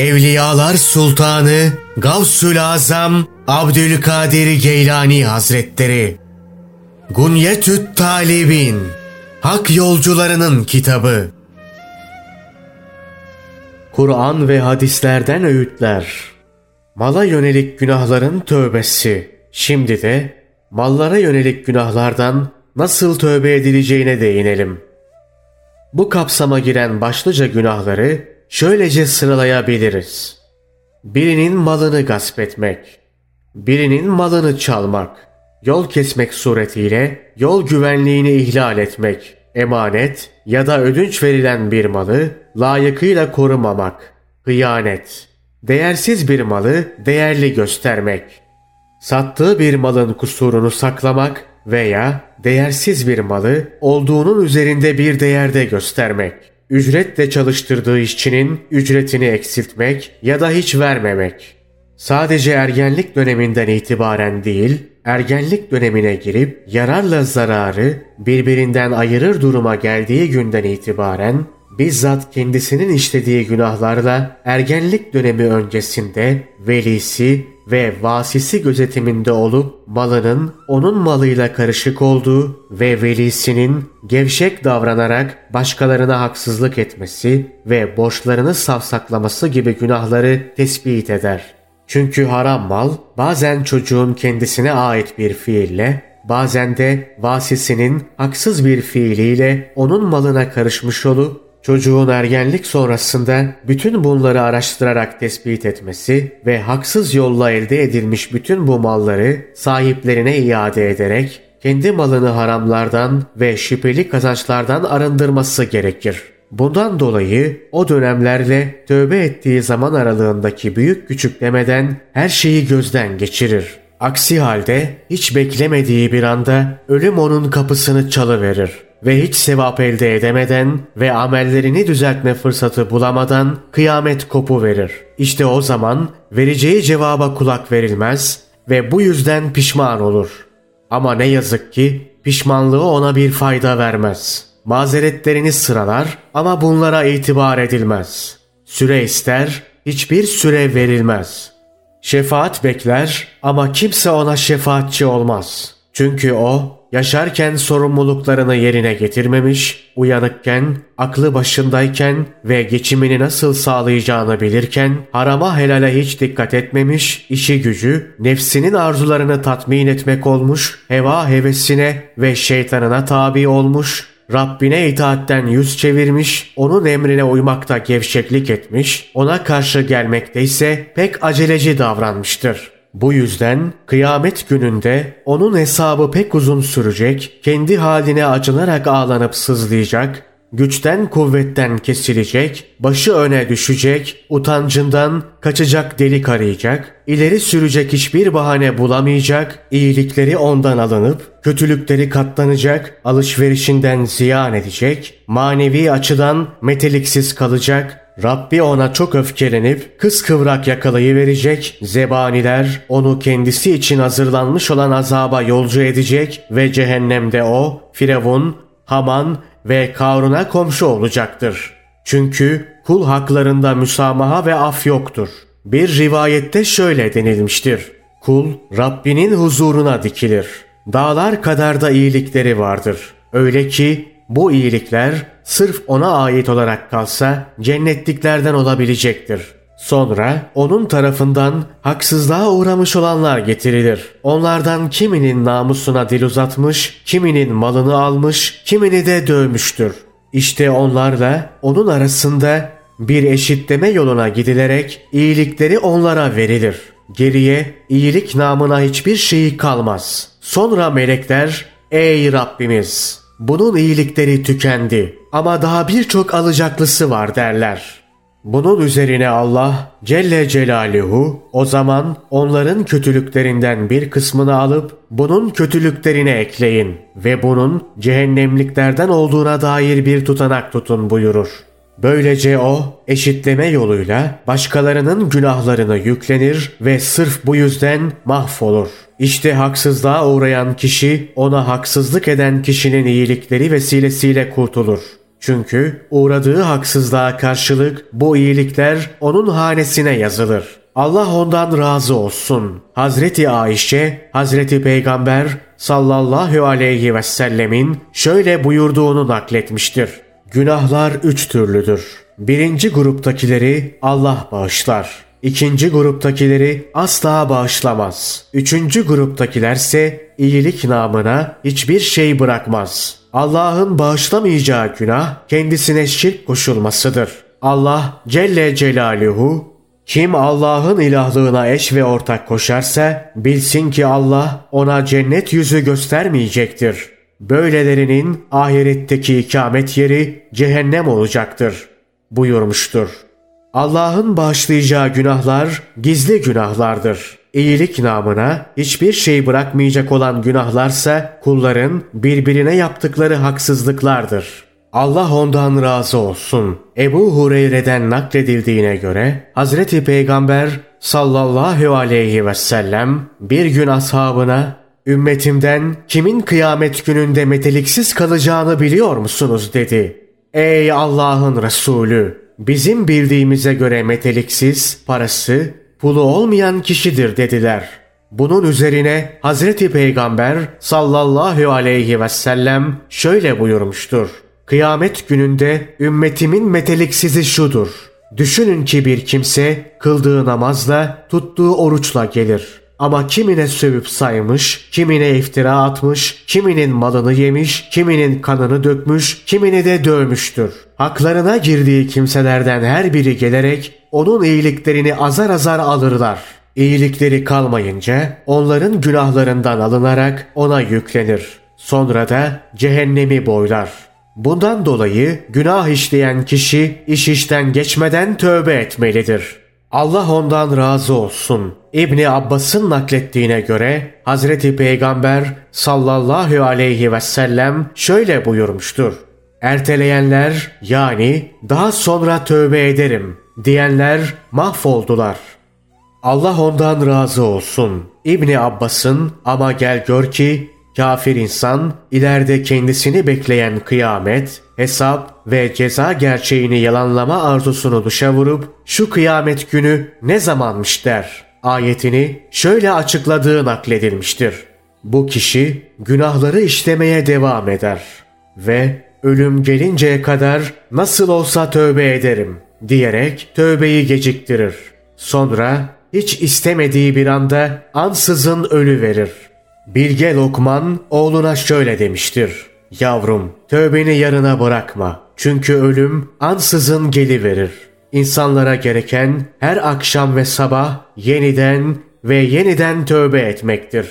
Evliyalar Sultanı Gavsül Azam Abdülkadir Geylani Hazretleri. Gunyetüt Talibin Hak Yolcularının Kitabı. Kur'an ve hadislerden öğütler. Mala yönelik günahların tövbesi. Şimdi de mallara yönelik günahlardan nasıl tövbe edileceğine değinelim. Bu kapsama giren başlıca günahları şöylece sıralayabiliriz. Birinin malını gasp etmek, birinin malını çalmak, yol kesmek suretiyle yol güvenliğini ihlal etmek, emanet ya da ödünç verilen bir malı layıkıyla korumamak, hıyanet, değersiz bir malı değerli göstermek, sattığı bir malın kusurunu saklamak veya değersiz bir malı olduğunun üzerinde bir değerde göstermek, ücretle çalıştırdığı işçinin ücretini eksiltmek ya da hiç vermemek. Sadece ergenlik döneminden itibaren değil, ergenlik dönemine girip yararla zararı birbirinden ayırır duruma geldiği günden itibaren bizzat kendisinin işlediği günahlarla ergenlik dönemi öncesinde velisi ve vasisi gözetiminde olup malının onun malıyla karışık olduğu ve velisinin gevşek davranarak başkalarına haksızlık etmesi ve borçlarını savsaklaması gibi günahları tespit eder. Çünkü haram mal bazen çocuğun kendisine ait bir fiille bazen de vasisinin haksız bir fiiliyle onun malına karışmış olup Çocuğun ergenlik sonrasında bütün bunları araştırarak tespit etmesi ve haksız yolla elde edilmiş bütün bu malları sahiplerine iade ederek kendi malını haramlardan ve şüpheli kazançlardan arındırması gerekir. Bundan dolayı o dönemlerle tövbe ettiği zaman aralığındaki büyük küçük demeden her şeyi gözden geçirir. Aksi halde hiç beklemediği bir anda ölüm onun kapısını çalıverir ve hiç sevap elde edemeden ve amellerini düzeltme fırsatı bulamadan kıyamet kopu verir. İşte o zaman vereceği cevaba kulak verilmez ve bu yüzden pişman olur. Ama ne yazık ki pişmanlığı ona bir fayda vermez. Mazeretlerini sıralar ama bunlara itibar edilmez. Süre ister, hiçbir süre verilmez. Şefaat bekler ama kimse ona şefaatçi olmaz. Çünkü o yaşarken sorumluluklarını yerine getirmemiş, uyanıkken, aklı başındayken ve geçimini nasıl sağlayacağını bilirken harama helale hiç dikkat etmemiş, işi gücü nefsinin arzularını tatmin etmek olmuş, heva hevesine ve şeytanına tabi olmuş, Rabbine itaatten yüz çevirmiş, onun emrine uymakta gevşeklik etmiş, ona karşı gelmekte ise pek aceleci davranmıştır.'' Bu yüzden kıyamet gününde onun hesabı pek uzun sürecek, kendi haline acınarak ağlanıp sızlayacak, güçten kuvvetten kesilecek, başı öne düşecek, utancından kaçacak delik arayacak, ileri sürecek hiçbir bahane bulamayacak, iyilikleri ondan alınıp, kötülükleri katlanacak, alışverişinden ziyan edecek, manevi açıdan meteliksiz kalacak, Rabbi ona çok öfkelenip kıskıvrak yakalayıverecek, zebaniler onu kendisi için hazırlanmış olan azaba yolcu edecek ve cehennemde o, Firavun, Haman ve Karun'a komşu olacaktır. Çünkü kul haklarında müsamaha ve af yoktur. Bir rivayette şöyle denilmiştir. Kul Rabbinin huzuruna dikilir. Dağlar kadar da iyilikleri vardır. Öyle ki bu iyilikler sırf ona ait olarak kalsa cennetliklerden olabilecektir. Sonra onun tarafından haksızlığa uğramış olanlar getirilir. Onlardan kiminin namusuna dil uzatmış, kiminin malını almış, kimini de dövmüştür. İşte onlarla onun arasında bir eşitleme yoluna gidilerek iyilikleri onlara verilir. Geriye iyilik namına hiçbir şey kalmaz. Sonra melekler, ey Rabbimiz bunun iyilikleri tükendi ama daha birçok alacaklısı var derler. Bunun üzerine Allah Celle Celaluhu o zaman onların kötülüklerinden bir kısmını alıp bunun kötülüklerine ekleyin ve bunun cehennemliklerden olduğuna dair bir tutanak tutun buyurur. Böylece o eşitleme yoluyla başkalarının günahlarını yüklenir ve sırf bu yüzden mahvolur. İşte haksızlığa uğrayan kişi ona haksızlık eden kişinin iyilikleri vesilesiyle kurtulur. Çünkü uğradığı haksızlığa karşılık bu iyilikler onun hanesine yazılır. Allah ondan razı olsun. Hazreti Ayşe, Hazreti Peygamber sallallahu aleyhi ve sellemin şöyle buyurduğunu nakletmiştir. Günahlar üç türlüdür. Birinci gruptakileri Allah bağışlar. İkinci gruptakileri asla bağışlamaz. Üçüncü gruptakilerse iyilik namına hiçbir şey bırakmaz. Allah'ın bağışlamayacağı günah kendisine şirk koşulmasıdır. Allah Celle Celaluhu kim Allah'ın ilahlığına eş ve ortak koşarsa bilsin ki Allah ona cennet yüzü göstermeyecektir. Böylelerinin ahiretteki ikamet yeri cehennem olacaktır buyurmuştur. Allah'ın bağışlayacağı günahlar gizli günahlardır. İyilik namına hiçbir şey bırakmayacak olan günahlarsa kulların birbirine yaptıkları haksızlıklardır. Allah ondan razı olsun. Ebu Hureyre'den nakledildiğine göre Hazreti Peygamber sallallahu aleyhi ve sellem bir gün ashabına ümmetimden kimin kıyamet gününde meteliksiz kalacağını biliyor musunuz dedi. Ey Allah'ın Resulü! Bizim bildiğimize göre meteliksiz, parası, pulu olmayan kişidir dediler. Bunun üzerine Hazreti Peygamber sallallahu aleyhi ve sellem şöyle buyurmuştur. Kıyamet gününde ümmetimin meteliksizi şudur. Düşünün ki bir kimse kıldığı namazla, tuttuğu oruçla gelir. Ama kimine sövüp saymış, kimine iftira atmış, kiminin malını yemiş, kiminin kanını dökmüş, kimini de dövmüştür. Haklarına girdiği kimselerden her biri gelerek onun iyiliklerini azar azar alırlar. İyilikleri kalmayınca onların günahlarından alınarak ona yüklenir. Sonra da cehennemi boylar. Bundan dolayı günah işleyen kişi iş işten geçmeden tövbe etmelidir. Allah ondan razı olsun. İbni Abbas'ın naklettiğine göre Hazreti Peygamber sallallahu aleyhi ve sellem şöyle buyurmuştur. Erteleyenler yani daha sonra tövbe ederim diyenler mahvoldular. Allah ondan razı olsun. İbni Abbas'ın ama gel gör ki kafir insan ileride kendisini bekleyen kıyamet, hesap ve ceza gerçeğini yalanlama arzusunu dışa vurup şu kıyamet günü ne zamanmış der. Ayetini şöyle açıkladığı nakledilmiştir. Bu kişi günahları işlemeye devam eder ve ölüm gelinceye kadar nasıl olsa tövbe ederim diyerek tövbeyi geciktirir. Sonra hiç istemediği bir anda ansızın ölü verir. Bilge Lokman oğluna şöyle demiştir. Yavrum tövbeni yarına bırakma. Çünkü ölüm ansızın geliverir. İnsanlara gereken her akşam ve sabah yeniden ve yeniden tövbe etmektir.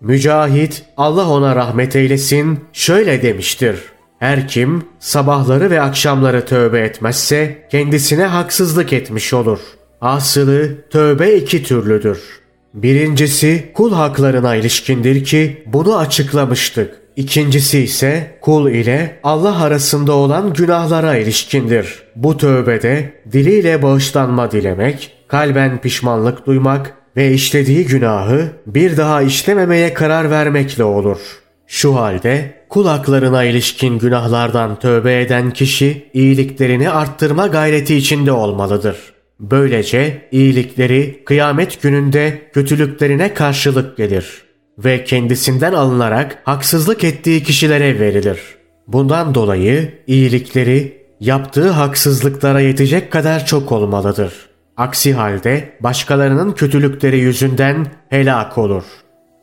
Mücahit Allah ona rahmet eylesin şöyle demiştir. Her kim sabahları ve akşamları tövbe etmezse kendisine haksızlık etmiş olur. Asılı tövbe iki türlüdür. Birincisi kul haklarına ilişkindir ki bunu açıklamıştık. İkincisi ise kul ile Allah arasında olan günahlara ilişkindir. Bu tövbede diliyle bağışlanma dilemek, kalben pişmanlık duymak ve işlediği günahı bir daha işlememeye karar vermekle olur. Şu halde kul haklarına ilişkin günahlardan tövbe eden kişi iyiliklerini arttırma gayreti içinde olmalıdır. Böylece iyilikleri kıyamet gününde kötülüklerine karşılık gelir ve kendisinden alınarak haksızlık ettiği kişilere verilir. Bundan dolayı iyilikleri yaptığı haksızlıklara yetecek kadar çok olmalıdır. Aksi halde başkalarının kötülükleri yüzünden helak olur.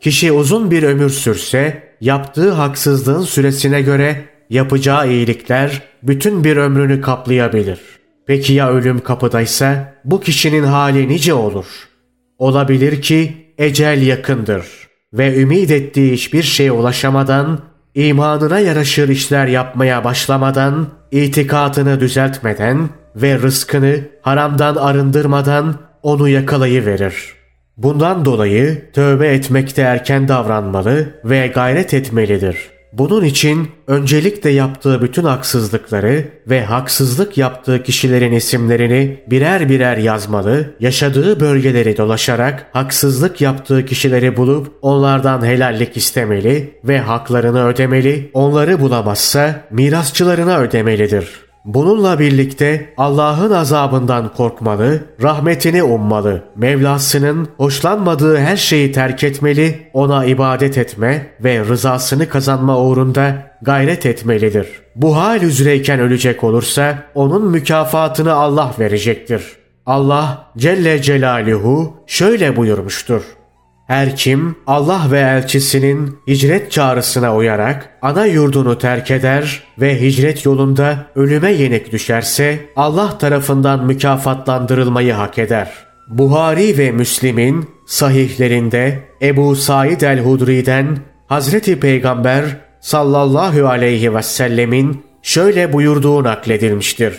Kişi uzun bir ömür sürse yaptığı haksızlığın süresine göre yapacağı iyilikler bütün bir ömrünü kaplayabilir. Peki ya ölüm kapıdaysa bu kişinin hali nice olur? Olabilir ki ecel yakındır ve ümit ettiği hiçbir şeye ulaşamadan, imanına yaraşır işler yapmaya başlamadan, itikatını düzeltmeden ve rızkını haramdan arındırmadan onu yakalayıverir. Bundan dolayı tövbe etmekte erken davranmalı ve gayret etmelidir. Bunun için öncelikle yaptığı bütün haksızlıkları ve haksızlık yaptığı kişilerin isimlerini birer birer yazmalı, yaşadığı bölgeleri dolaşarak haksızlık yaptığı kişileri bulup onlardan helallik istemeli ve haklarını ödemeli, onları bulamazsa mirasçılarına ödemelidir. Bununla birlikte Allah'ın azabından korkmalı, rahmetini ummalı, Mevlasının hoşlanmadığı her şeyi terk etmeli, ona ibadet etme ve rızasını kazanma uğrunda gayret etmelidir. Bu hal üzereyken ölecek olursa onun mükafatını Allah verecektir. Allah Celle Celaluhu şöyle buyurmuştur. Her kim Allah ve elçisinin hicret çağrısına uyarak ana yurdunu terk eder ve hicret yolunda ölüme yenik düşerse Allah tarafından mükafatlandırılmayı hak eder. Buhari ve Müslim'in sahihlerinde Ebu Said el-Hudri'den Hazreti Peygamber sallallahu aleyhi ve sellemin şöyle buyurduğu nakledilmiştir.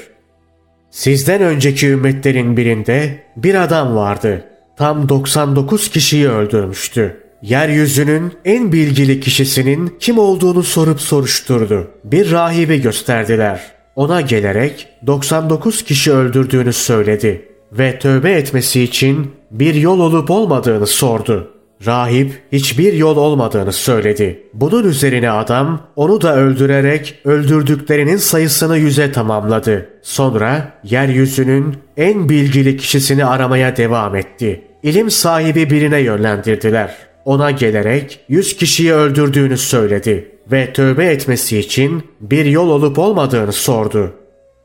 Sizden önceki ümmetlerin birinde bir adam vardı.'' Tam 99 kişiyi öldürmüştü. Yeryüzünün en bilgili kişisinin kim olduğunu sorup soruşturdu. Bir rahibi gösterdiler. Ona gelerek 99 kişi öldürdüğünü söyledi ve tövbe etmesi için bir yol olup olmadığını sordu. Rahip hiçbir yol olmadığını söyledi. Bunun üzerine adam onu da öldürerek öldürdüklerinin sayısını yüze tamamladı. Sonra yeryüzünün en bilgili kişisini aramaya devam etti. İlim sahibi birine yönlendirdiler. Ona gelerek yüz kişiyi öldürdüğünü söyledi ve tövbe etmesi için bir yol olup olmadığını sordu.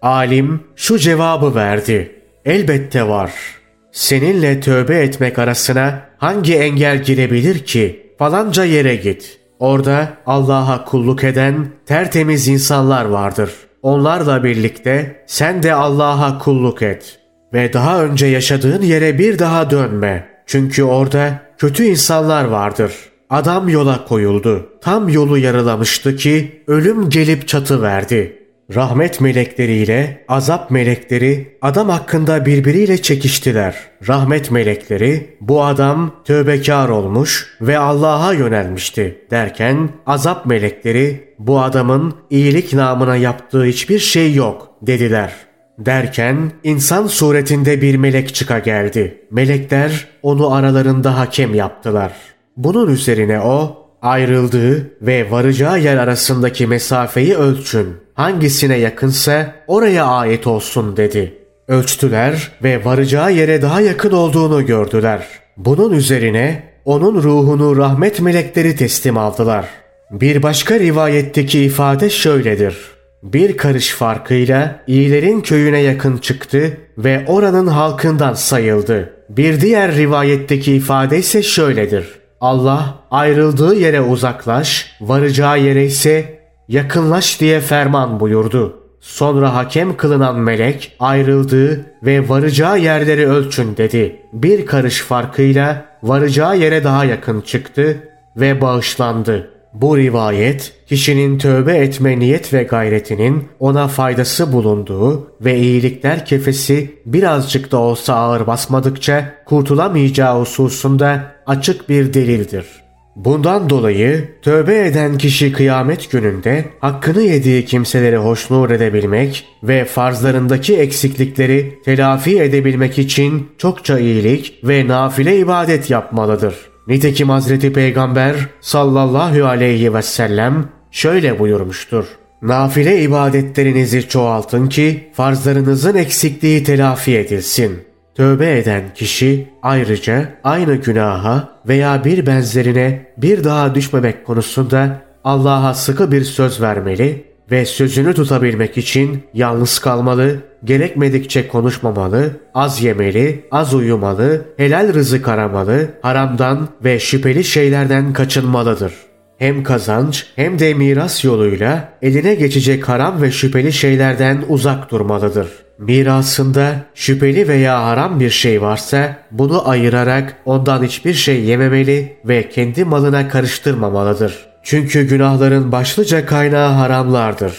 Alim şu cevabı verdi. Elbette var.'' Seninle tövbe etmek arasına hangi engel girebilir ki? Falanca yere git. Orada Allah'a kulluk eden tertemiz insanlar vardır. Onlarla birlikte sen de Allah'a kulluk et. Ve daha önce yaşadığın yere bir daha dönme. Çünkü orada kötü insanlar vardır. Adam yola koyuldu. Tam yolu yarılamıştı ki ölüm gelip çatı verdi. Rahmet melekleriyle azap melekleri adam hakkında birbiriyle çekiştiler. Rahmet melekleri bu adam tövbekar olmuş ve Allah'a yönelmişti derken azap melekleri bu adamın iyilik namına yaptığı hiçbir şey yok dediler. Derken insan suretinde bir melek çıka geldi. Melekler onu aralarında hakem yaptılar. Bunun üzerine o ayrıldığı ve varacağı yer arasındaki mesafeyi ölçün. Hangisine yakınsa oraya ait olsun dedi. Ölçtüler ve varacağı yere daha yakın olduğunu gördüler. Bunun üzerine onun ruhunu rahmet melekleri teslim aldılar. Bir başka rivayetteki ifade şöyledir. Bir karış farkıyla iyilerin köyüne yakın çıktı ve oranın halkından sayıldı. Bir diğer rivayetteki ifade ise şöyledir. Allah ayrıldığı yere uzaklaş, varacağı yere ise yakınlaş diye ferman buyurdu. Sonra hakem kılınan melek ayrıldığı ve varacağı yerleri ölçün dedi. Bir karış farkıyla varacağı yere daha yakın çıktı ve bağışlandı. Bu rivayet kişinin tövbe etme niyet ve gayretinin ona faydası bulunduğu ve iyilikler kefesi birazcık da olsa ağır basmadıkça kurtulamayacağı hususunda açık bir delildir. Bundan dolayı tövbe eden kişi kıyamet gününde hakkını yediği kimseleri hoşnur edebilmek ve farzlarındaki eksiklikleri telafi edebilmek için çokça iyilik ve nafile ibadet yapmalıdır. Nitekim Hazreti Peygamber sallallahu aleyhi ve sellem şöyle buyurmuştur. Nafile ibadetlerinizi çoğaltın ki farzlarınızın eksikliği telafi edilsin. Tövbe eden kişi ayrıca aynı günaha veya bir benzerine bir daha düşmemek konusunda Allah'a sıkı bir söz vermeli ve sözünü tutabilmek için yalnız kalmalı, gerekmedikçe konuşmamalı, az yemeli, az uyumalı, helal rızık aramalı, haramdan ve şüpheli şeylerden kaçınmalıdır. Hem kazanç hem de miras yoluyla eline geçecek haram ve şüpheli şeylerden uzak durmalıdır. Mirasında şüpheli veya haram bir şey varsa bunu ayırarak ondan hiçbir şey yememeli ve kendi malına karıştırmamalıdır. Çünkü günahların başlıca kaynağı haramlardır.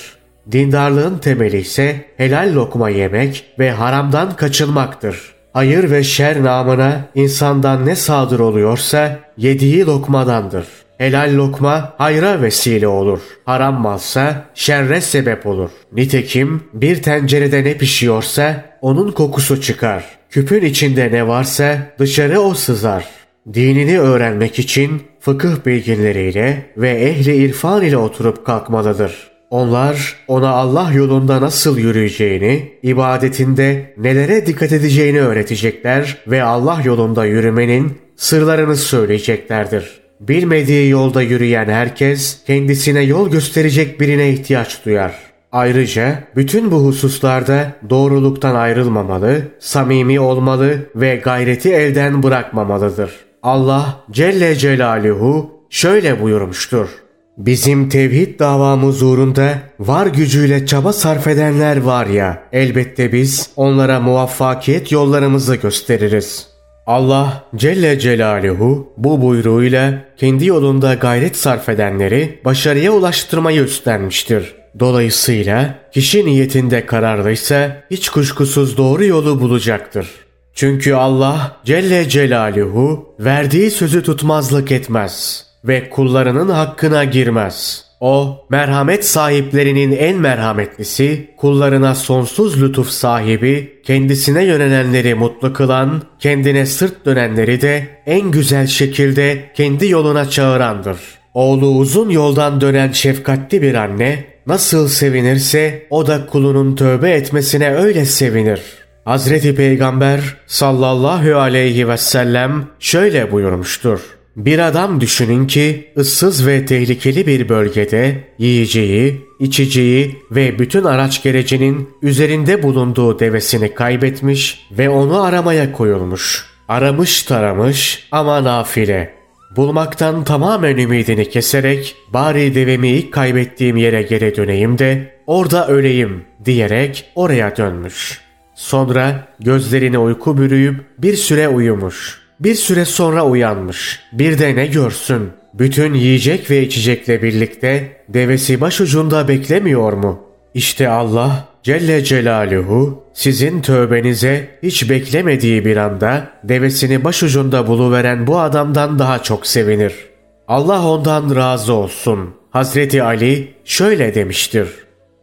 Dindarlığın temeli ise helal lokma yemek ve haramdan kaçınmaktır. Hayır ve şer namına insandan ne sadır oluyorsa yediği lokmadandır. Helal lokma hayra vesile olur. Haram malsa şerre sebep olur. Nitekim bir tencerede ne pişiyorsa onun kokusu çıkar. Küpün içinde ne varsa dışarı o sızar. Dinini öğrenmek için fıkıh bilginleriyle ve ehli irfan ile oturup kalkmalıdır. Onlar ona Allah yolunda nasıl yürüyeceğini, ibadetinde nelere dikkat edeceğini öğretecekler ve Allah yolunda yürümenin sırlarını söyleyeceklerdir. Bilmediği yolda yürüyen herkes kendisine yol gösterecek birine ihtiyaç duyar. Ayrıca bütün bu hususlarda doğruluktan ayrılmamalı, samimi olmalı ve gayreti elden bırakmamalıdır. Allah Celle Celaluhu şöyle buyurmuştur. Bizim tevhid davamız uğrunda var gücüyle çaba sarf edenler var ya, elbette biz onlara muvaffakiyet yollarımızı gösteririz. Allah Celle Celaluhu bu buyruğuyla kendi yolunda gayret sarf edenleri başarıya ulaştırmayı üstlenmiştir. Dolayısıyla kişi niyetinde kararlıysa hiç kuşkusuz doğru yolu bulacaktır. Çünkü Allah Celle Celaluhu verdiği sözü tutmazlık etmez ve kullarının hakkına girmez. O, merhamet sahiplerinin en merhametlisi, kullarına sonsuz lütuf sahibi, kendisine yönelenleri mutlu kılan, kendine sırt dönenleri de en güzel şekilde kendi yoluna çağırandır. Oğlu uzun yoldan dönen şefkatli bir anne, nasıl sevinirse o da kulunun tövbe etmesine öyle sevinir. Hazreti Peygamber sallallahu aleyhi ve sellem şöyle buyurmuştur. Bir adam düşünün ki ıssız ve tehlikeli bir bölgede yiyeceği, içeceği ve bütün araç gerecinin üzerinde bulunduğu devesini kaybetmiş ve onu aramaya koyulmuş. Aramış taramış ama nafile. Bulmaktan tamamen ümidini keserek bari devemi kaybettiğim yere geri döneyim de orada öleyim diyerek oraya dönmüş. Sonra gözlerini uyku bürüyüp bir süre uyumuş.'' Bir süre sonra uyanmış. Bir de ne görsün? Bütün yiyecek ve içecekle birlikte devesi başucunda beklemiyor mu? İşte Allah Celle Celaluhu sizin tövbenize hiç beklemediği bir anda devesini başucunda buluveren bu adamdan daha çok sevinir. Allah ondan razı olsun. Hazreti Ali şöyle demiştir.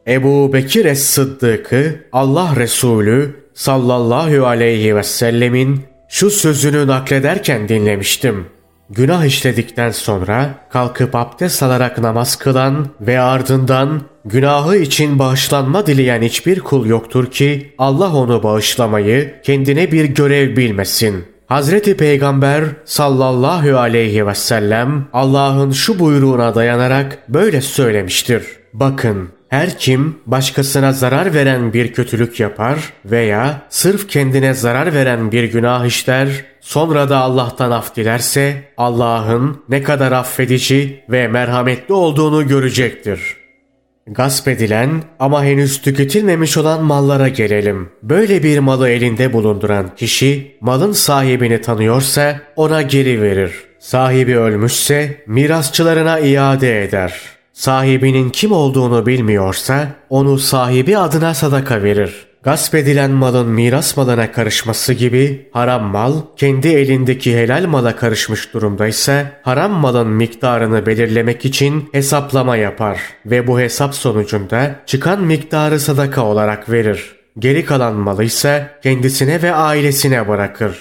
Ebu Bekir Es-Sıddık'ı Allah Resulü sallallahu aleyhi ve sellemin şu sözünü naklederken dinlemiştim. Günah işledikten sonra kalkıp abdest alarak namaz kılan ve ardından günahı için bağışlanma dileyen hiçbir kul yoktur ki Allah onu bağışlamayı kendine bir görev bilmesin. Hazreti Peygamber sallallahu aleyhi ve sellem Allah'ın şu buyruğuna dayanarak böyle söylemiştir. Bakın her kim başkasına zarar veren bir kötülük yapar veya sırf kendine zarar veren bir günah işler, sonra da Allah'tan af dilerse Allah'ın ne kadar affedici ve merhametli olduğunu görecektir. Gasp edilen ama henüz tüketilmemiş olan mallara gelelim. Böyle bir malı elinde bulunduran kişi malın sahibini tanıyorsa ona geri verir. Sahibi ölmüşse mirasçılarına iade eder.'' Sahibinin kim olduğunu bilmiyorsa onu sahibi adına sadaka verir. Gasp edilen malın miras malına karışması gibi haram mal kendi elindeki helal mala karışmış durumdaysa haram malın miktarını belirlemek için hesaplama yapar ve bu hesap sonucunda çıkan miktarı sadaka olarak verir. Geri kalan malı ise kendisine ve ailesine bırakır.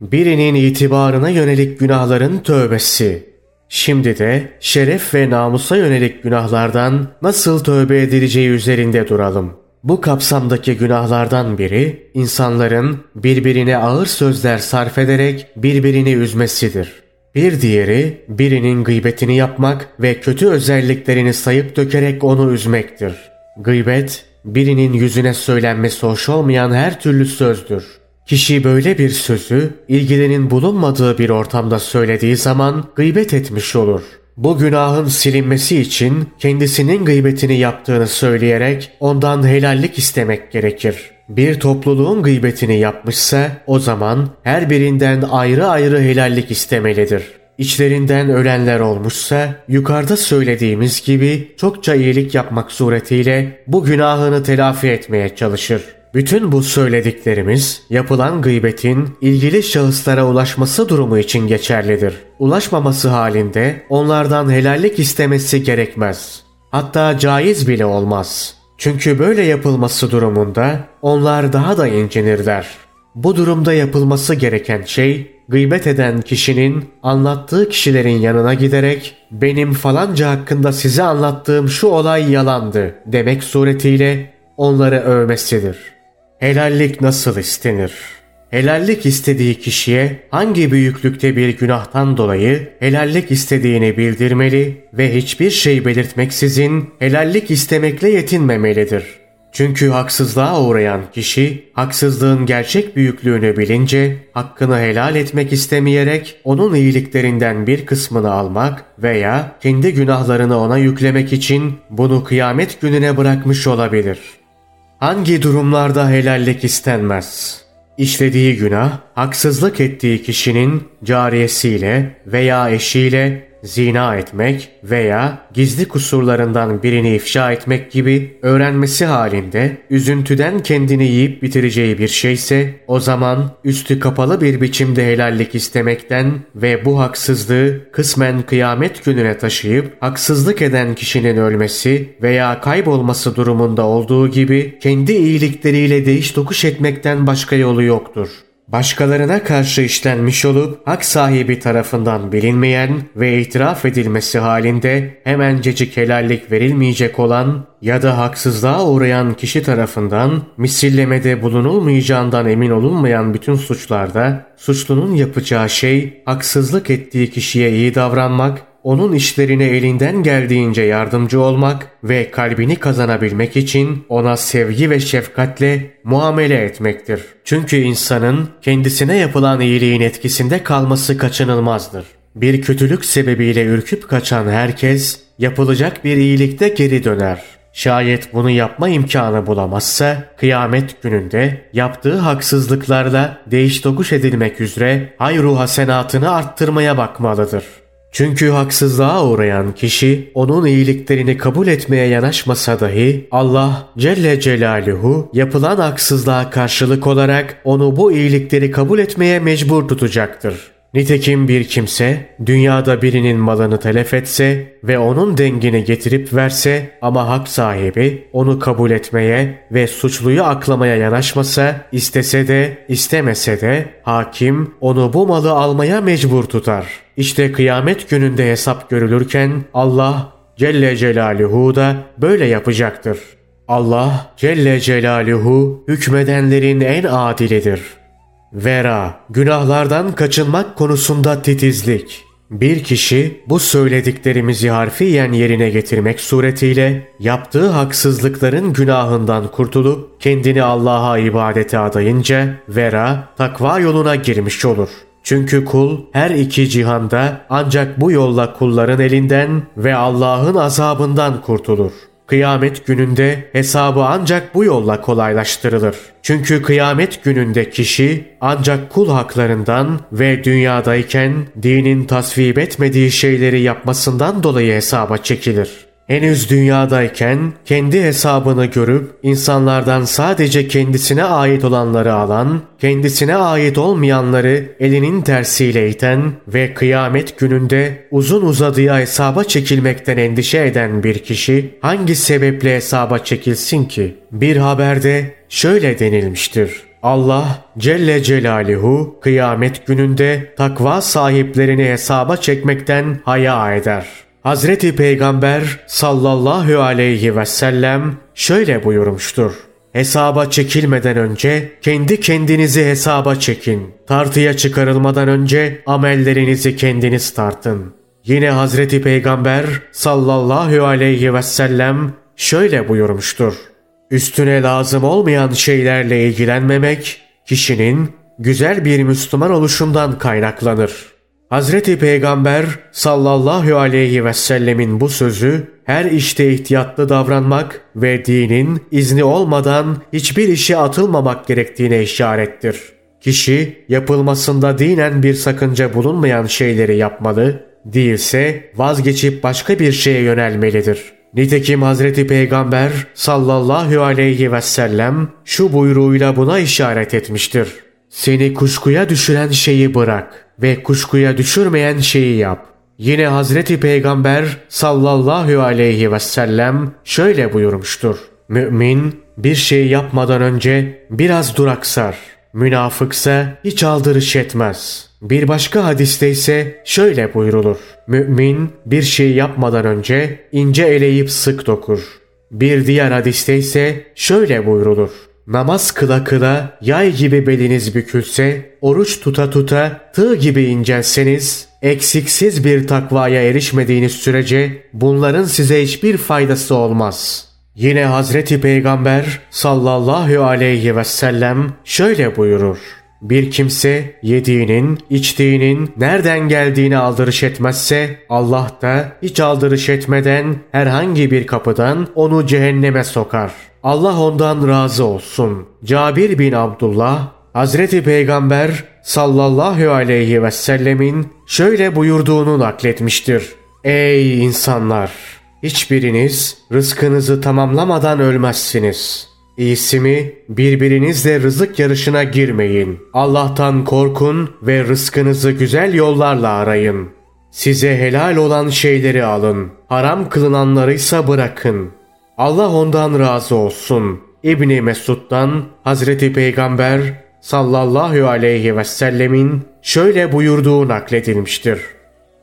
Birinin itibarına yönelik günahların tövbesi Şimdi de şeref ve namusa yönelik günahlardan nasıl tövbe edileceği üzerinde duralım. Bu kapsamdaki günahlardan biri insanların birbirine ağır sözler sarf ederek birbirini üzmesidir. Bir diğeri birinin gıybetini yapmak ve kötü özelliklerini sayıp dökerek onu üzmektir. Gıybet birinin yüzüne söylenmesi hoş olmayan her türlü sözdür. Kişi böyle bir sözü ilgilenin bulunmadığı bir ortamda söylediği zaman gıybet etmiş olur. Bu günahın silinmesi için kendisinin gıybetini yaptığını söyleyerek ondan helallik istemek gerekir. Bir topluluğun gıybetini yapmışsa o zaman her birinden ayrı ayrı helallik istemelidir. İçlerinden ölenler olmuşsa yukarıda söylediğimiz gibi çokça iyilik yapmak suretiyle bu günahını telafi etmeye çalışır. Bütün bu söylediklerimiz yapılan gıybetin ilgili şahıslara ulaşması durumu için geçerlidir. Ulaşmaması halinde onlardan helallik istemesi gerekmez. Hatta caiz bile olmaz. Çünkü böyle yapılması durumunda onlar daha da incinirler. Bu durumda yapılması gereken şey gıybet eden kişinin anlattığı kişilerin yanına giderek benim falanca hakkında size anlattığım şu olay yalandı demek suretiyle onları övmesidir. Helallik nasıl istenir? Helallik istediği kişiye hangi büyüklükte bir günahtan dolayı helallik istediğini bildirmeli ve hiçbir şey belirtmeksizin helallik istemekle yetinmemelidir. Çünkü haksızlığa uğrayan kişi haksızlığın gerçek büyüklüğünü bilince hakkını helal etmek istemeyerek onun iyiliklerinden bir kısmını almak veya kendi günahlarını ona yüklemek için bunu kıyamet gününe bırakmış olabilir. Hangi durumlarda helallik istenmez? İşlediği günah, haksızlık ettiği kişinin cariyesiyle veya eşiyle zina etmek veya gizli kusurlarından birini ifşa etmek gibi öğrenmesi halinde üzüntüden kendini yiyip bitireceği bir şeyse o zaman üstü kapalı bir biçimde helallik istemekten ve bu haksızlığı kısmen kıyamet gününe taşıyıp haksızlık eden kişinin ölmesi veya kaybolması durumunda olduğu gibi kendi iyilikleriyle değiş tokuş etmekten başka yolu yoktur başkalarına karşı işlenmiş olup hak sahibi tarafından bilinmeyen ve itiraf edilmesi halinde hemencecik helallik verilmeyecek olan ya da haksızlığa uğrayan kişi tarafından misillemede bulunulmayacağından emin olunmayan bütün suçlarda suçlunun yapacağı şey haksızlık ettiği kişiye iyi davranmak onun işlerine elinden geldiğince yardımcı olmak ve kalbini kazanabilmek için ona sevgi ve şefkatle muamele etmektir. Çünkü insanın kendisine yapılan iyiliğin etkisinde kalması kaçınılmazdır. Bir kötülük sebebiyle ürküp kaçan herkes yapılacak bir iyilikte geri döner. Şayet bunu yapma imkanı bulamazsa kıyamet gününde yaptığı haksızlıklarla değiş tokuş edilmek üzere hayru hasenatını arttırmaya bakmalıdır. Çünkü haksızlığa uğrayan kişi onun iyiliklerini kabul etmeye yanaşmasa dahi Allah Celle Celaluhu yapılan haksızlığa karşılık olarak onu bu iyilikleri kabul etmeye mecbur tutacaktır. Nitekim bir kimse dünyada birinin malını telef etse ve onun dengini getirip verse ama hak sahibi onu kabul etmeye ve suçluyu aklamaya yanaşmasa istese de istemese de hakim onu bu malı almaya mecbur tutar.'' İşte kıyamet gününde hesap görülürken Allah Celle Celaluhu da böyle yapacaktır. Allah Celle Celaluhu hükmedenlerin en adilidir. Vera, günahlardan kaçınmak konusunda titizlik. Bir kişi bu söylediklerimizi harfiyen yerine getirmek suretiyle yaptığı haksızlıkların günahından kurtulup kendini Allah'a ibadete adayınca vera takva yoluna girmiş olur.'' Çünkü kul her iki cihanda ancak bu yolla kulların elinden ve Allah'ın azabından kurtulur. Kıyamet gününde hesabı ancak bu yolla kolaylaştırılır. Çünkü kıyamet gününde kişi ancak kul haklarından ve dünyadayken dinin tasvip etmediği şeyleri yapmasından dolayı hesaba çekilir. Henüz dünyadayken kendi hesabını görüp insanlardan sadece kendisine ait olanları alan, kendisine ait olmayanları elinin tersiyle iten ve kıyamet gününde uzun uzadıya hesaba çekilmekten endişe eden bir kişi hangi sebeple hesaba çekilsin ki? Bir haberde şöyle denilmiştir. Allah Celle Celaluhu kıyamet gününde takva sahiplerini hesaba çekmekten haya eder.'' Hazreti Peygamber sallallahu aleyhi ve sellem şöyle buyurmuştur. Hesaba çekilmeden önce kendi kendinizi hesaba çekin. Tartıya çıkarılmadan önce amellerinizi kendiniz tartın. Yine Hazreti Peygamber sallallahu aleyhi ve sellem şöyle buyurmuştur. Üstüne lazım olmayan şeylerle ilgilenmemek kişinin güzel bir Müslüman oluşundan kaynaklanır.'' Hazreti Peygamber sallallahu aleyhi ve sellemin bu sözü her işte ihtiyatlı davranmak ve dinin izni olmadan hiçbir işe atılmamak gerektiğine işarettir. Kişi yapılmasında dinen bir sakınca bulunmayan şeyleri yapmalı, değilse vazgeçip başka bir şeye yönelmelidir. Nitekim Hazreti Peygamber sallallahu aleyhi ve sellem şu buyruğuyla buna işaret etmiştir. Seni kuşkuya düşüren şeyi bırak ve kuşkuya düşürmeyen şeyi yap. Yine Hazreti Peygamber sallallahu aleyhi ve sellem şöyle buyurmuştur. Mümin bir şey yapmadan önce biraz duraksar. Münafıksa hiç aldırış etmez. Bir başka hadiste ise şöyle buyrulur. Mümin bir şey yapmadan önce ince eleyip sık dokur. Bir diğer hadiste ise şöyle buyrulur. Namaz kıla kıla yay gibi beliniz bükülse, oruç tuta tuta tığ gibi incelseniz, eksiksiz bir takvaya erişmediğiniz sürece bunların size hiçbir faydası olmaz. Yine Hazreti Peygamber sallallahu aleyhi ve sellem şöyle buyurur. Bir kimse yediğinin, içtiğinin nereden geldiğini aldırış etmezse Allah da hiç aldırış etmeden herhangi bir kapıdan onu cehenneme sokar. Allah ondan razı olsun. Cabir bin Abdullah Hazreti Peygamber sallallahu aleyhi ve sellemin şöyle buyurduğunu nakletmiştir. Ey insanlar! Hiçbiriniz rızkınızı tamamlamadan ölmezsiniz. İyisi mi birbirinizle rızık yarışına girmeyin. Allah'tan korkun ve rızkınızı güzel yollarla arayın. Size helal olan şeyleri alın. Haram kılınanları ise bırakın. Allah ondan razı olsun. İbni Mesud'dan Hazreti Peygamber sallallahu aleyhi ve sellemin şöyle buyurduğu nakledilmiştir.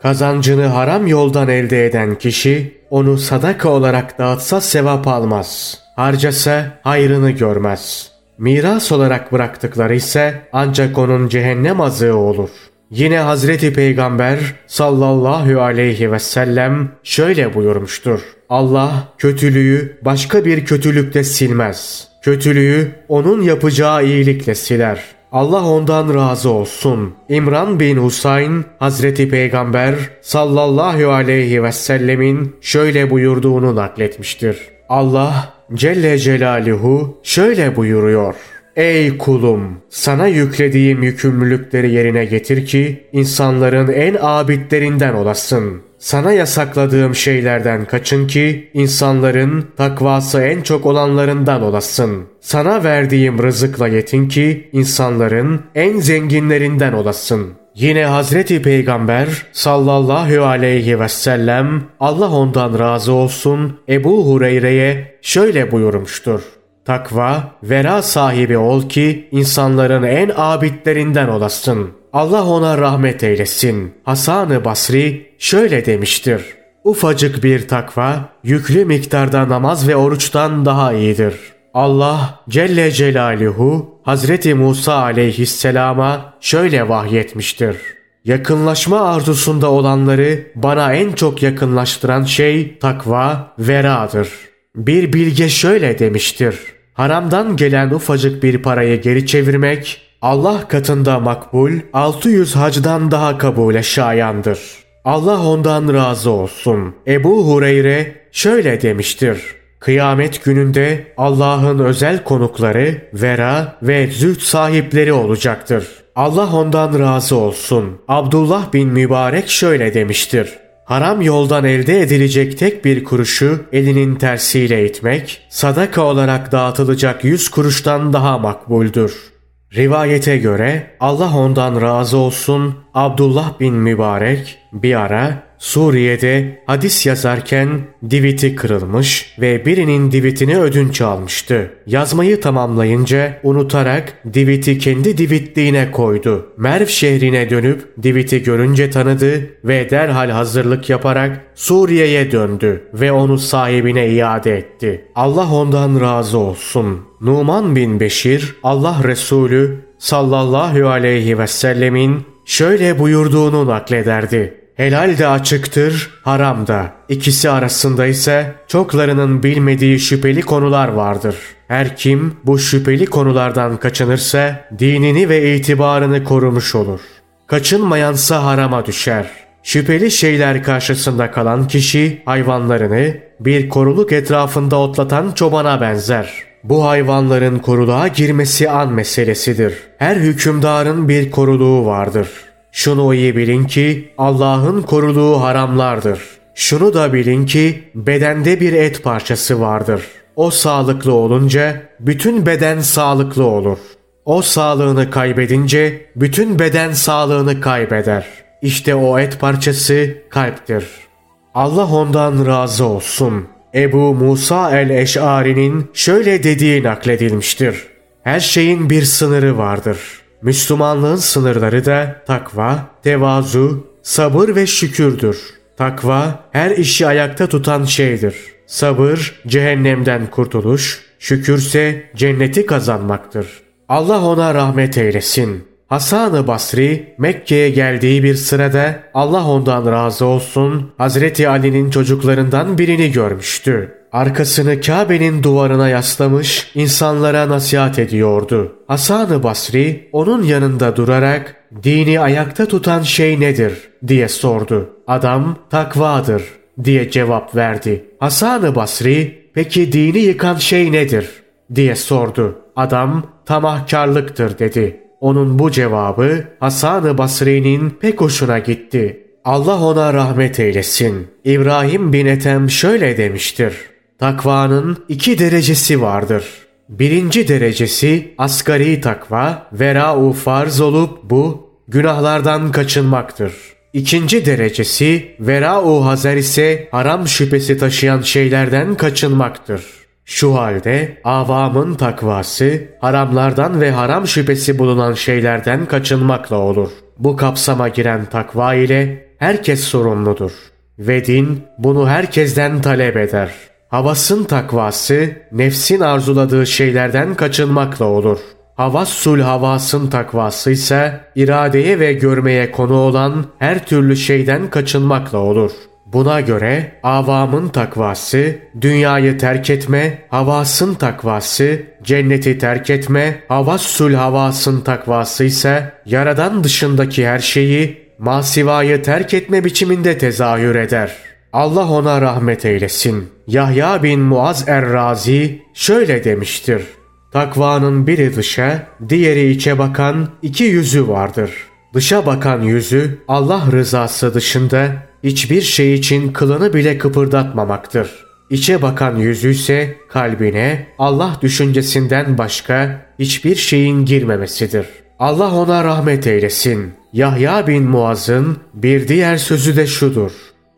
Kazancını haram yoldan elde eden kişi onu sadaka olarak dağıtsa sevap almaz. Harcasa hayrını görmez. Miras olarak bıraktıkları ise ancak onun cehennem azığı olur. Yine Hazreti Peygamber sallallahu aleyhi ve sellem şöyle buyurmuştur. Allah kötülüğü başka bir kötülükle silmez. Kötülüğü onun yapacağı iyilikle siler. Allah ondan razı olsun. İmran bin Husayn Hazreti Peygamber sallallahu aleyhi ve sellemin şöyle buyurduğunu nakletmiştir. Allah Celle Celaluhu şöyle buyuruyor. Ey kulum! Sana yüklediğim yükümlülükleri yerine getir ki insanların en abidlerinden olasın. Sana yasakladığım şeylerden kaçın ki insanların takvası en çok olanlarından olasın. Sana verdiğim rızıkla yetin ki insanların en zenginlerinden olasın. Yine Hazreti Peygamber sallallahu aleyhi ve sellem Allah ondan razı olsun Ebu Hureyre'ye şöyle buyurmuştur. Takva, vera sahibi ol ki insanların en abidlerinden olasın. Allah ona rahmet eylesin. Hasan-ı Basri şöyle demiştir. Ufacık bir takva, yüklü miktarda namaz ve oruçtan daha iyidir. Allah Celle Celaluhu Hazreti Musa aleyhisselama şöyle vahyetmiştir. Yakınlaşma arzusunda olanları bana en çok yakınlaştıran şey takva, veradır. Bir bilge şöyle demiştir. Haramdan gelen ufacık bir parayı geri çevirmek Allah katında makbul 600 hacdan daha kabule şayandır. Allah ondan razı olsun. Ebu Hureyre şöyle demiştir. Kıyamet gününde Allah'ın özel konukları, vera ve züht sahipleri olacaktır. Allah ondan razı olsun. Abdullah bin Mübarek şöyle demiştir. Haram yoldan elde edilecek tek bir kuruşu elinin tersiyle itmek, sadaka olarak dağıtılacak yüz kuruştan daha makbuldür. Rivayete göre Allah ondan razı olsun Abdullah bin Mübarek bir ara Suriye'de hadis yazarken diviti kırılmış ve birinin divitini ödünç almıştı. Yazmayı tamamlayınca unutarak diviti kendi divitliğine koydu. Merv şehrine dönüp diviti görünce tanıdı ve derhal hazırlık yaparak Suriye'ye döndü ve onu sahibine iade etti. Allah ondan razı olsun. Numan bin Beşir Allah Resulü sallallahu aleyhi ve sellemin şöyle buyurduğunu naklederdi. Helal de açıktır, haram da. İkisi arasında ise çoklarının bilmediği şüpheli konular vardır. Her kim bu şüpheli konulardan kaçınırsa dinini ve itibarını korumuş olur. Kaçınmayansa harama düşer. Şüpheli şeyler karşısında kalan kişi hayvanlarını bir koruluk etrafında otlatan çobana benzer. Bu hayvanların koruluğa girmesi an meselesidir. Her hükümdarın bir koruluğu vardır. Şunu iyi bilin ki Allah'ın koruduğu haramlardır. Şunu da bilin ki bedende bir et parçası vardır. O sağlıklı olunca bütün beden sağlıklı olur. O sağlığını kaybedince bütün beden sağlığını kaybeder. İşte o et parçası kalptir. Allah ondan razı olsun. Ebu Musa el-Eş'ari'nin şöyle dediği nakledilmiştir. Her şeyin bir sınırı vardır. Müslümanlığın sınırları da takva, tevazu, sabır ve şükürdür. Takva her işi ayakta tutan şeydir. Sabır cehennemden kurtuluş, şükürse cenneti kazanmaktır. Allah ona rahmet eylesin. Hasan-ı Basri Mekke'ye geldiği bir sırada Allah ondan razı olsun Hazreti Ali'nin çocuklarından birini görmüştü. Arkasını Kabe'nin duvarına yaslamış insanlara nasihat ediyordu. Hasan-ı Basri onun yanında durarak dini ayakta tutan şey nedir diye sordu. Adam takvadır diye cevap verdi. Hasan-ı Basri peki dini yıkan şey nedir diye sordu. Adam tamahkarlıktır dedi. Onun bu cevabı Hasan-ı Basri'nin pek hoşuna gitti. Allah ona rahmet eylesin. İbrahim bin Ethem şöyle demiştir. Takvanın iki derecesi vardır. Birinci derecesi asgari takva, vera-u farz olup bu günahlardan kaçınmaktır. İkinci derecesi vera-u hazer ise haram şüphesi taşıyan şeylerden kaçınmaktır. Şu halde avamın takvası haramlardan ve haram şüphesi bulunan şeylerden kaçınmakla olur. Bu kapsama giren takva ile herkes sorumludur. Ve din bunu herkesten talep eder. Havasın takvası nefsin arzuladığı şeylerden kaçınmakla olur. Havassul havasın takvası ise iradeye ve görmeye konu olan her türlü şeyden kaçınmakla olur.'' Buna göre avamın takvası, dünyayı terk etme, havasın takvası, cenneti terk etme, havassul havasın takvası ise yaradan dışındaki her şeyi masivayı terk etme biçiminde tezahür eder. Allah ona rahmet eylesin. Yahya bin Muaz er-Razi şöyle demiştir. Takvanın biri dışa, diğeri içe bakan iki yüzü vardır. Dışa bakan yüzü Allah rızası dışında hiçbir şey için kılını bile kıpırdatmamaktır. İçe bakan yüzü ise kalbine Allah düşüncesinden başka hiçbir şeyin girmemesidir. Allah ona rahmet eylesin. Yahya bin Muaz'ın bir diğer sözü de şudur.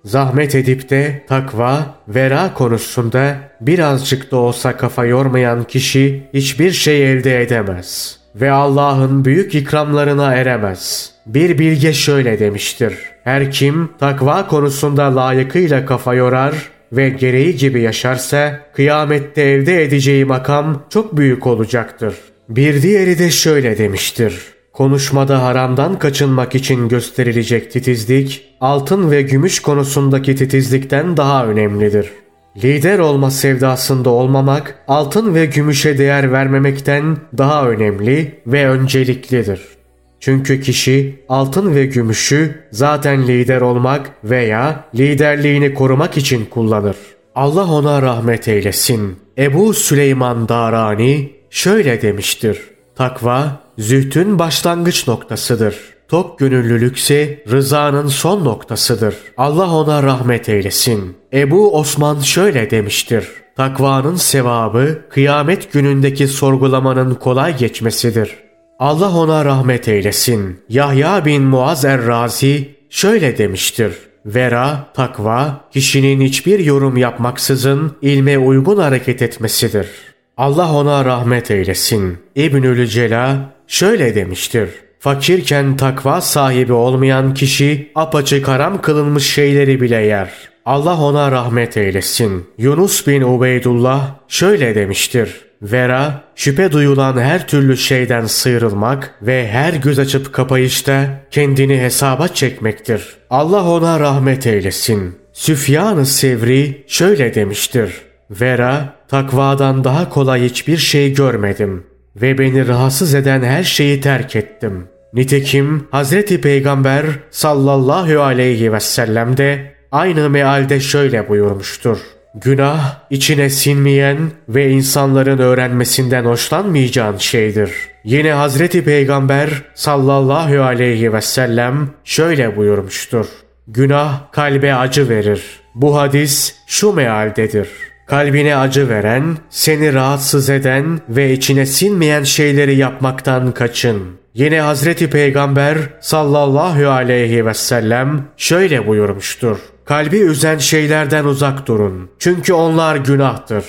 Zahmet edip de takva, vera konusunda birazcık da olsa kafa yormayan kişi hiçbir şey elde edemez ve Allah'ın büyük ikramlarına eremez. Bir bilge şöyle demiştir. Her kim takva konusunda layıkıyla kafa yorar ve gereği gibi yaşarsa kıyamette elde edeceği makam çok büyük olacaktır. Bir diğeri de şöyle demiştir. Konuşmada haramdan kaçınmak için gösterilecek titizlik, altın ve gümüş konusundaki titizlikten daha önemlidir. Lider olma sevdasında olmamak, altın ve gümüşe değer vermemekten daha önemli ve önceliklidir. Çünkü kişi altın ve gümüşü zaten lider olmak veya liderliğini korumak için kullanır. Allah ona rahmet eylesin. Ebu Süleyman Darani şöyle demiştir. Takva zühtün başlangıç noktasıdır. Tok gönüllülükse rızanın son noktasıdır. Allah ona rahmet eylesin. Ebu Osman şöyle demiştir. Takvanın sevabı kıyamet günündeki sorgulamanın kolay geçmesidir. Allah ona rahmet eylesin. Yahya bin Muaz er-Razi şöyle demiştir. Vera, takva, kişinin hiçbir yorum yapmaksızın ilme uygun hareket etmesidir. Allah ona rahmet eylesin. İbnül Cela şöyle demiştir. Fakirken takva sahibi olmayan kişi apaçık haram kılınmış şeyleri bile yer. Allah ona rahmet eylesin. Yunus bin Ubeydullah şöyle demiştir. Vera, şüphe duyulan her türlü şeyden sıyrılmak ve her göz açıp kapayışta kendini hesaba çekmektir. Allah ona rahmet eylesin. Süfyan-ı Sevri şöyle demiştir. Vera, takvadan daha kolay hiçbir şey görmedim ve beni rahatsız eden her şeyi terk ettim. Nitekim Hazreti Peygamber sallallahu aleyhi ve sellem de aynı mealde şöyle buyurmuştur. Günah içine sinmeyen ve insanların öğrenmesinden hoşlanmayacağın şeydir. Yine Hazreti Peygamber sallallahu aleyhi ve sellem şöyle buyurmuştur. Günah kalbe acı verir. Bu hadis şu mealdedir. Kalbine acı veren, seni rahatsız eden ve içine sinmeyen şeyleri yapmaktan kaçın. Yine Hazreti Peygamber sallallahu aleyhi ve sellem şöyle buyurmuştur. Kalbi üzen şeylerden uzak durun. Çünkü onlar günahtır.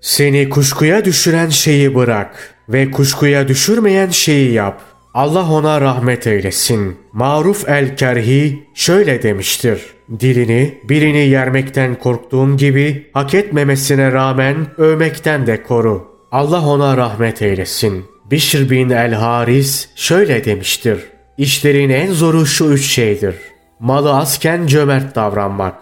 Seni kuşkuya düşüren şeyi bırak ve kuşkuya düşürmeyen şeyi yap. Allah ona rahmet eylesin. Maruf el-Kerhi şöyle demiştir. Dilini birini yermekten korktuğun gibi hak etmemesine rağmen övmekten de koru. Allah ona rahmet eylesin. Bişr bin el-Haris şöyle demiştir. İşlerin en zoru şu üç şeydir. Malı azken cömert davranmak.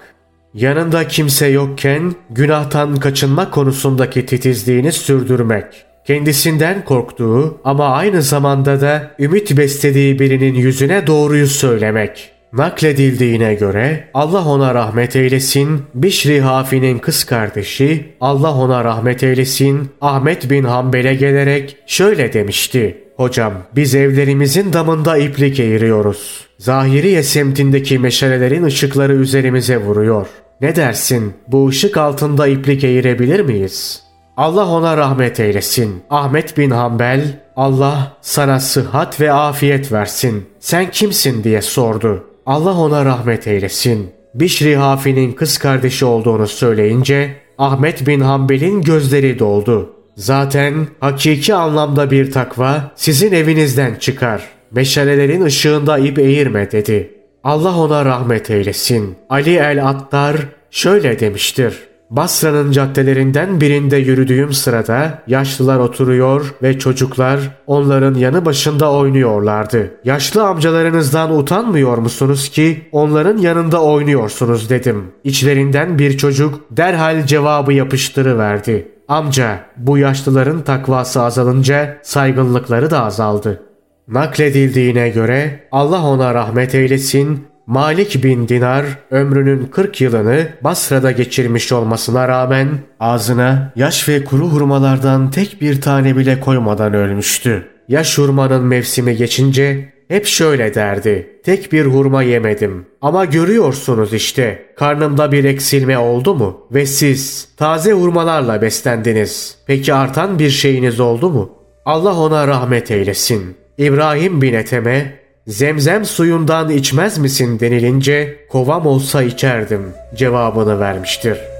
Yanında kimse yokken günahtan kaçınma konusundaki titizliğini sürdürmek. Kendisinden korktuğu ama aynı zamanda da ümit beslediği birinin yüzüne doğruyu söylemek. Nakledildiğine göre Allah ona rahmet eylesin, Bişri Hafi'nin kız kardeşi Allah ona rahmet eylesin Ahmet bin Hanbel'e gelerek şöyle demişti. Hocam biz evlerimizin damında iplik eğiriyoruz. Zahiriye semtindeki meşalelerin ışıkları üzerimize vuruyor. Ne dersin bu ışık altında iplik eğirebilir miyiz? Allah ona rahmet eylesin. Ahmet bin Hanbel Allah sana sıhhat ve afiyet versin. Sen kimsin diye sordu. Allah ona rahmet eylesin. Bişri Hafi'nin kız kardeşi olduğunu söyleyince Ahmet bin Hanbel'in gözleri doldu. Zaten hakiki anlamda bir takva sizin evinizden çıkar. Meşalelerin ışığında ip eğirme dedi. Allah ona rahmet eylesin. Ali el-Attar şöyle demiştir. Basra'nın caddelerinden birinde yürüdüğüm sırada yaşlılar oturuyor ve çocuklar onların yanı başında oynuyorlardı. Yaşlı amcalarınızdan utanmıyor musunuz ki onların yanında oynuyorsunuz dedim. İçlerinden bir çocuk derhal cevabı yapıştırıverdi. Amca bu yaşlıların takvası azalınca saygınlıkları da azaldı. Nakledildiğine göre Allah ona rahmet eylesin Malik bin Dinar ömrünün 40 yılını Basra'da geçirmiş olmasına rağmen ağzına yaş ve kuru hurmalardan tek bir tane bile koymadan ölmüştü. Yaş hurmanın mevsimi geçince hep şöyle derdi. Tek bir hurma yemedim. Ama görüyorsunuz işte karnımda bir eksilme oldu mu? Ve siz taze hurmalarla beslendiniz. Peki artan bir şeyiniz oldu mu? Allah ona rahmet eylesin. İbrahim bin Ethem'e zemzem suyundan içmez misin denilince kovam olsa içerdim cevabını vermiştir.''